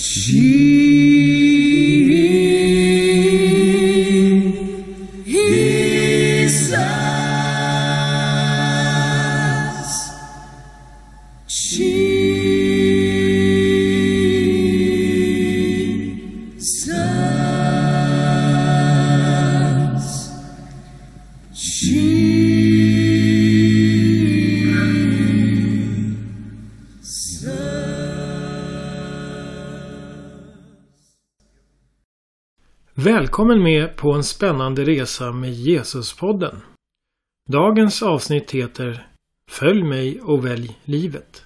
Jesus. Välkommen med på en spännande resa med Jesuspodden. Dagens avsnitt heter Följ mig och välj livet.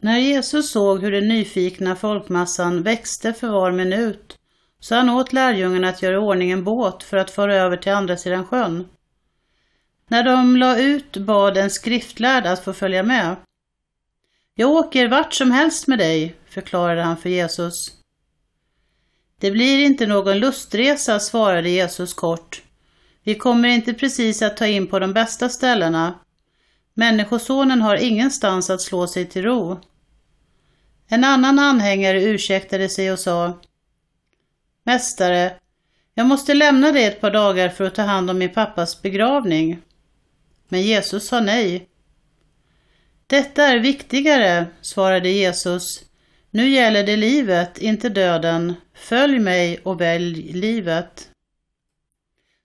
När Jesus såg hur den nyfikna folkmassan växte för var minut så han åt lärjungarna att göra ordning en båt för att föra över till andra sidan sjön. När de la ut bad en skriftlärd att få följa med. Jag åker vart som helst med dig, förklarade han för Jesus. Det blir inte någon lustresa, svarade Jesus kort. Vi kommer inte precis att ta in på de bästa ställena. Människosonen har ingenstans att slå sig till ro. En annan anhängare ursäktade sig och sa Mästare, jag måste lämna dig ett par dagar för att ta hand om min pappas begravning. Men Jesus sa nej. Detta är viktigare, svarade Jesus. Nu gäller det livet, inte döden. Följ mig och välj livet.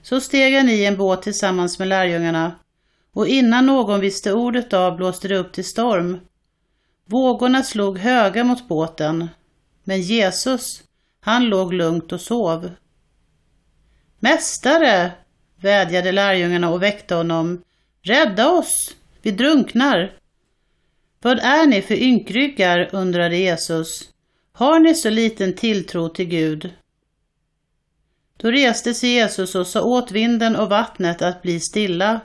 Så steg han i en båt tillsammans med lärjungarna och innan någon visste ordet av blåste det upp till storm. Vågorna slog höga mot båten, men Jesus, han låg lugnt och sov. Mästare, vädjade lärjungarna och väckte honom. Rädda oss, vi drunknar. Vad är ni för ynkryggar, undrade Jesus. Har ni så liten tilltro till Gud? Då reste sig Jesus och sa åt vinden och vattnet att bli stilla,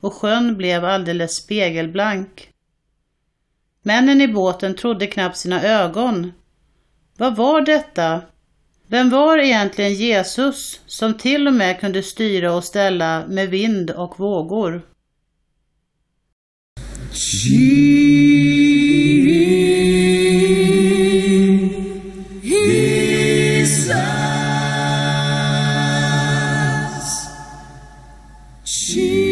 och sjön blev alldeles spegelblank. Männen i båten trodde knappt sina ögon. Vad var detta? Vem var egentligen Jesus som till och med kunde styra och ställa med vind och vågor? Jesus. Jesus.